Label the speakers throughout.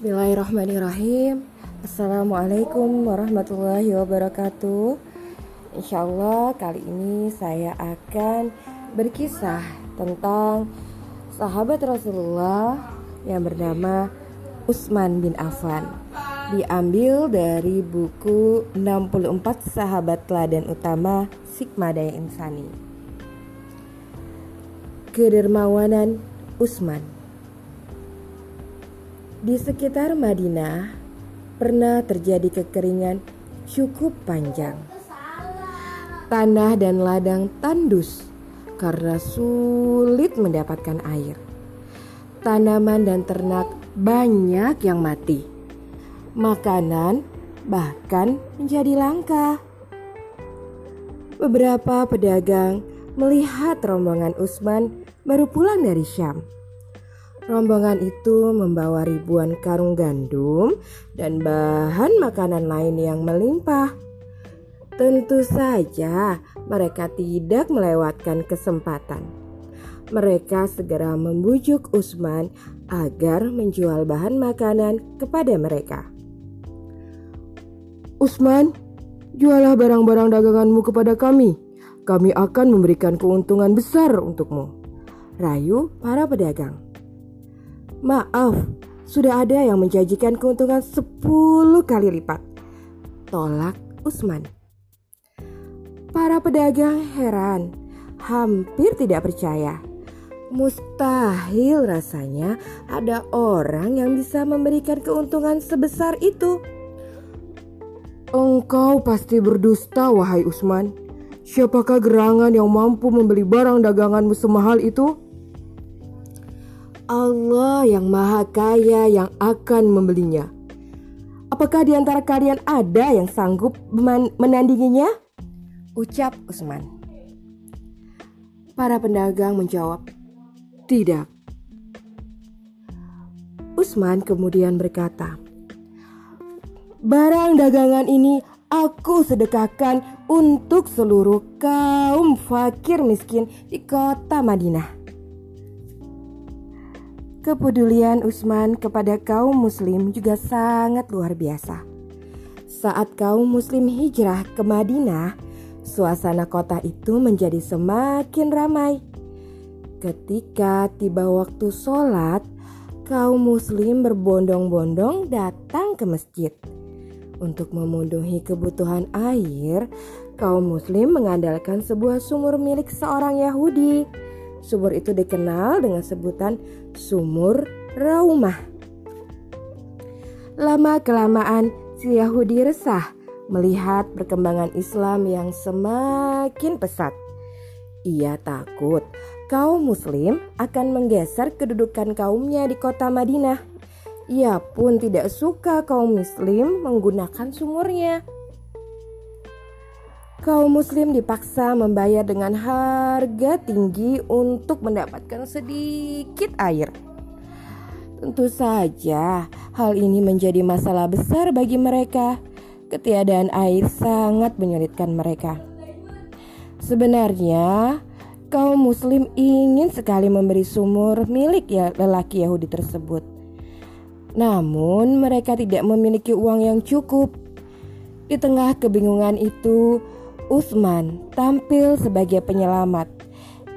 Speaker 1: Bismillahirrahmanirrahim. Assalamualaikum warahmatullahi wabarakatuh. Insya Allah kali ini saya akan berkisah tentang sahabat Rasulullah yang bernama Utsman bin Affan. Diambil dari buku 64 sahabat teladan utama Sigma Daya Insani. Kedermawanan Utsman di sekitar Madinah pernah terjadi kekeringan cukup panjang. Tanah dan ladang tandus karena sulit mendapatkan air. Tanaman dan ternak banyak yang mati. Makanan bahkan menjadi langka. Beberapa pedagang melihat rombongan Usman baru pulang dari Syam Rombongan itu membawa ribuan karung gandum dan bahan makanan lain yang melimpah. Tentu saja mereka tidak melewatkan kesempatan. Mereka segera membujuk Usman agar menjual bahan makanan kepada mereka.
Speaker 2: Usman, jualah barang-barang daganganmu kepada kami. Kami akan memberikan keuntungan besar untukmu.
Speaker 1: Rayu para pedagang. Maaf, sudah ada yang menjanjikan keuntungan 10 kali lipat. Tolak Usman. Para pedagang heran, hampir tidak percaya. Mustahil rasanya ada orang yang bisa memberikan keuntungan sebesar itu.
Speaker 2: Engkau pasti berdusta, wahai Usman. Siapakah gerangan yang mampu membeli barang daganganmu semahal itu?
Speaker 1: Allah yang Maha Kaya yang akan membelinya. Apakah di antara kalian ada yang sanggup menandinginya? Ucap Usman. Para pedagang menjawab, "Tidak." Usman kemudian berkata, "Barang dagangan ini aku sedekahkan untuk seluruh kaum fakir miskin di kota Madinah." Kepedulian Usman kepada kaum muslim juga sangat luar biasa. Saat kaum muslim hijrah ke Madinah, suasana kota itu menjadi semakin ramai. Ketika tiba waktu sholat, kaum muslim berbondong-bondong datang ke masjid. Untuk memenuhi kebutuhan air, kaum muslim mengandalkan sebuah sumur milik seorang Yahudi Sumur itu dikenal dengan sebutan sumur Raumah. Lama-kelamaan si Yahudi resah melihat perkembangan Islam yang semakin pesat. Ia takut kaum muslim akan menggeser kedudukan kaumnya di kota Madinah. Ia pun tidak suka kaum muslim menggunakan sumurnya kaum muslim dipaksa membayar dengan harga tinggi untuk mendapatkan sedikit air. Tentu saja, hal ini menjadi masalah besar bagi mereka. Ketiadaan air sangat menyulitkan mereka. Sebenarnya, kaum muslim ingin sekali memberi sumur milik ya lelaki Yahudi tersebut. Namun, mereka tidak memiliki uang yang cukup. Di tengah kebingungan itu, Utsman tampil sebagai penyelamat.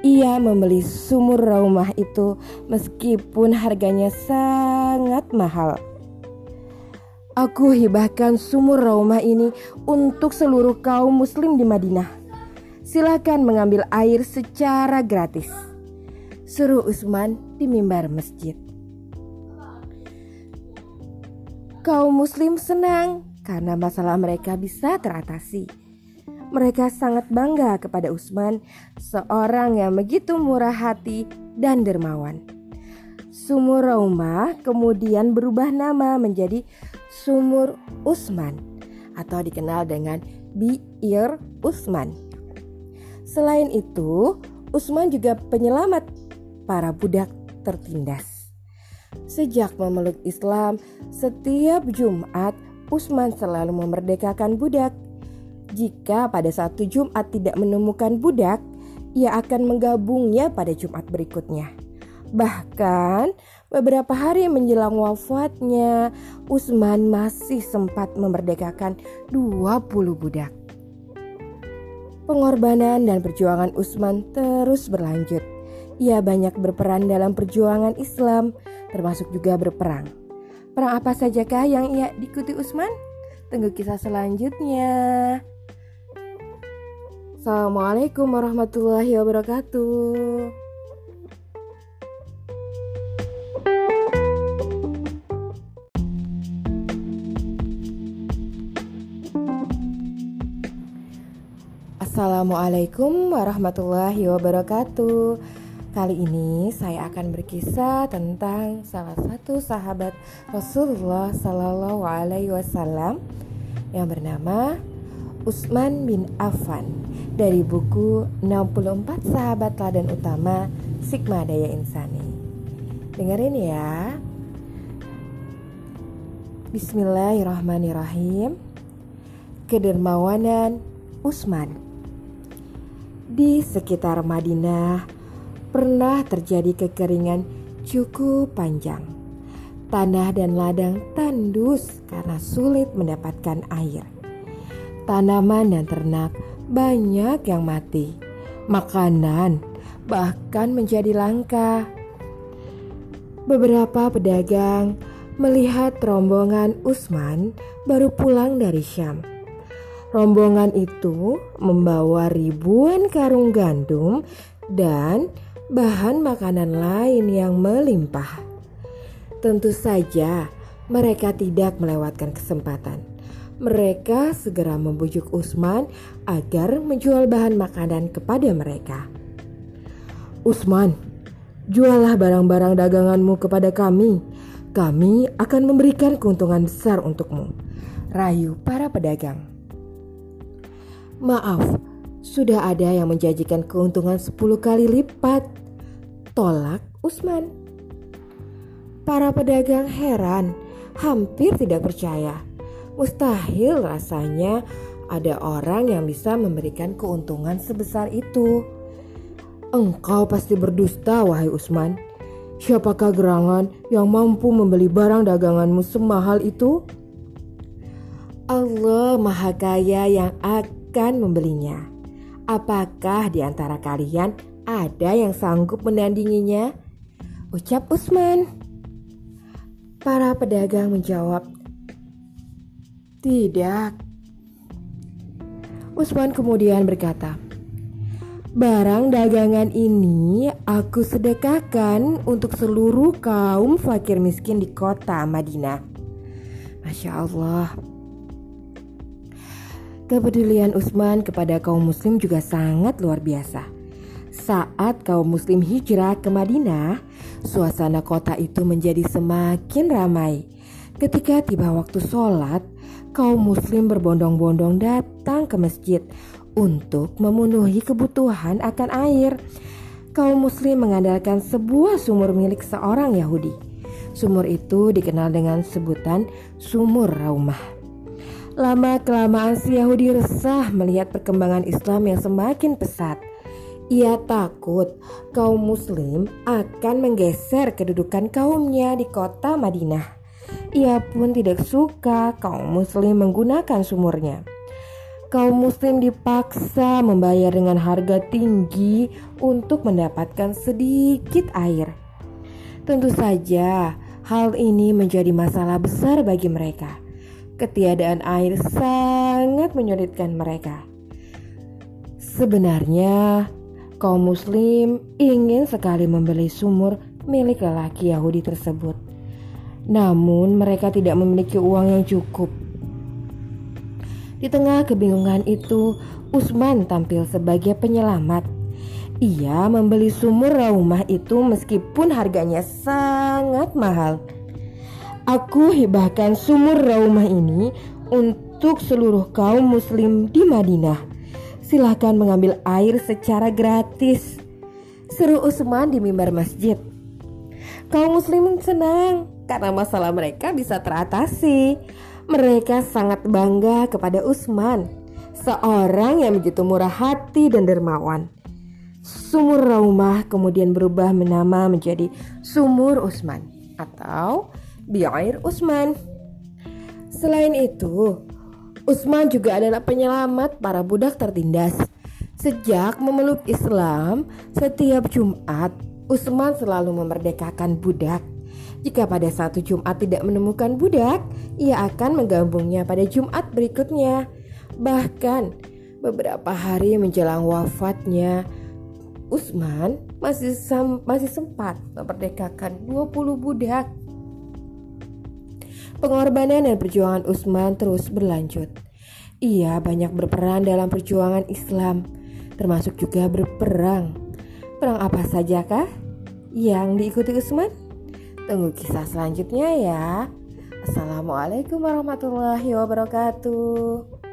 Speaker 1: Ia membeli sumur rumah itu meskipun harganya sangat mahal. Aku hibahkan sumur rumah ini untuk seluruh kaum muslim di Madinah. Silakan mengambil air secara gratis. Suruh Utsman di mimbar masjid. Kaum muslim senang karena masalah mereka bisa teratasi. Mereka sangat bangga kepada Usman, seorang yang begitu murah hati dan dermawan. Sumur Rauma kemudian berubah nama menjadi Sumur Usman atau dikenal dengan Biir Usman. Selain itu, Usman juga penyelamat para budak tertindas. Sejak memeluk Islam, setiap Jumat Usman selalu memerdekakan budak jika pada satu Jumat tidak menemukan budak, ia akan menggabungnya pada Jumat berikutnya. Bahkan Beberapa hari menjelang wafatnya, Usman masih sempat memerdekakan 20 budak. Pengorbanan dan perjuangan Usman terus berlanjut. Ia banyak berperan dalam perjuangan Islam, termasuk juga berperang. Perang apa sajakah yang ia diikuti Usman? Tunggu kisah selanjutnya. Assalamualaikum warahmatullahi wabarakatuh. Assalamualaikum warahmatullahi wabarakatuh. Kali ini saya akan berkisah tentang salah satu sahabat Rasulullah Sallallahu Alaihi Wasallam yang bernama Utsman bin Affan dari buku 64 Sahabat Teladan Utama Sigma Daya Insani. Dengerin ya. Bismillahirrahmanirrahim. Kedermawanan Utsman di sekitar Madinah pernah terjadi kekeringan cukup panjang. Tanah dan ladang tandus karena sulit mendapatkan air. Tanaman dan ternak banyak yang mati. Makanan bahkan menjadi langka. Beberapa pedagang melihat rombongan Usman baru pulang dari Syam Rombongan itu membawa ribuan karung gandum dan bahan makanan lain yang melimpah. Tentu saja, mereka tidak melewatkan kesempatan. Mereka segera membujuk Usman agar menjual bahan makanan kepada mereka.
Speaker 2: Usman, jualah barang-barang daganganmu kepada kami. Kami akan memberikan keuntungan besar untukmu.
Speaker 1: Rayu para pedagang.
Speaker 3: Maaf, sudah ada yang menjanjikan keuntungan 10 kali lipat. Tolak Usman. Para pedagang heran, hampir tidak percaya. Mustahil rasanya ada orang yang bisa memberikan keuntungan sebesar itu.
Speaker 2: Engkau pasti berdusta, wahai Usman. Siapakah gerangan yang mampu membeli barang daganganmu semahal itu?
Speaker 3: Allah Maha Kaya yang akan membelinya. Apakah di antara kalian ada yang sanggup menandinginya? Ucap Usman. Para pedagang menjawab, "Tidak." Usman kemudian berkata, Barang dagangan ini aku sedekahkan untuk seluruh kaum fakir miskin di kota Madinah. Masya Allah, Kepedulian Utsman kepada kaum muslim juga sangat luar biasa. Saat kaum muslim hijrah ke Madinah, suasana kota itu menjadi semakin ramai. Ketika tiba waktu sholat, kaum muslim berbondong-bondong datang ke masjid untuk memenuhi kebutuhan akan air. Kaum muslim mengandalkan sebuah sumur milik seorang Yahudi. Sumur itu dikenal dengan sebutan sumur Raumah. Lama-kelamaan si Yahudi resah melihat perkembangan Islam yang semakin pesat. Ia takut kaum muslim akan menggeser kedudukan kaumnya di kota Madinah. Ia pun tidak suka kaum muslim menggunakan sumurnya. Kaum muslim dipaksa membayar dengan harga tinggi untuk mendapatkan sedikit air. Tentu saja hal ini menjadi masalah besar bagi mereka Ketiadaan air sangat menyulitkan mereka. Sebenarnya, kaum Muslim ingin sekali membeli sumur milik lelaki Yahudi tersebut, namun mereka tidak memiliki uang yang cukup. Di tengah kebingungan itu, Usman tampil sebagai penyelamat. Ia membeli sumur rumah itu meskipun harganya sangat mahal. Aku hibahkan sumur Raumah ini untuk seluruh kaum muslim di Madinah. Silahkan mengambil air secara gratis. Seru Usman di mimbar masjid. Kaum muslim senang karena masalah mereka bisa teratasi. Mereka sangat bangga kepada Usman, seorang yang begitu murah hati dan dermawan. Sumur Raumah kemudian berubah menama menjadi Sumur Usman.
Speaker 1: atau Bi'air Usman.
Speaker 3: Selain itu, Usman juga adalah penyelamat para budak tertindas. Sejak memeluk Islam, setiap Jumat Usman selalu memerdekakan budak. Jika pada satu Jumat tidak menemukan budak, ia akan menggabungnya pada Jumat berikutnya. Bahkan beberapa hari menjelang wafatnya, Usman masih sem masih sempat memerdekakan 20 budak. Pengorbanan dan perjuangan Usman terus berlanjut. Ia banyak berperan dalam perjuangan Islam, termasuk juga berperang. Perang apa sajakah yang diikuti Usman? Tunggu kisah selanjutnya ya. Assalamualaikum warahmatullahi wabarakatuh.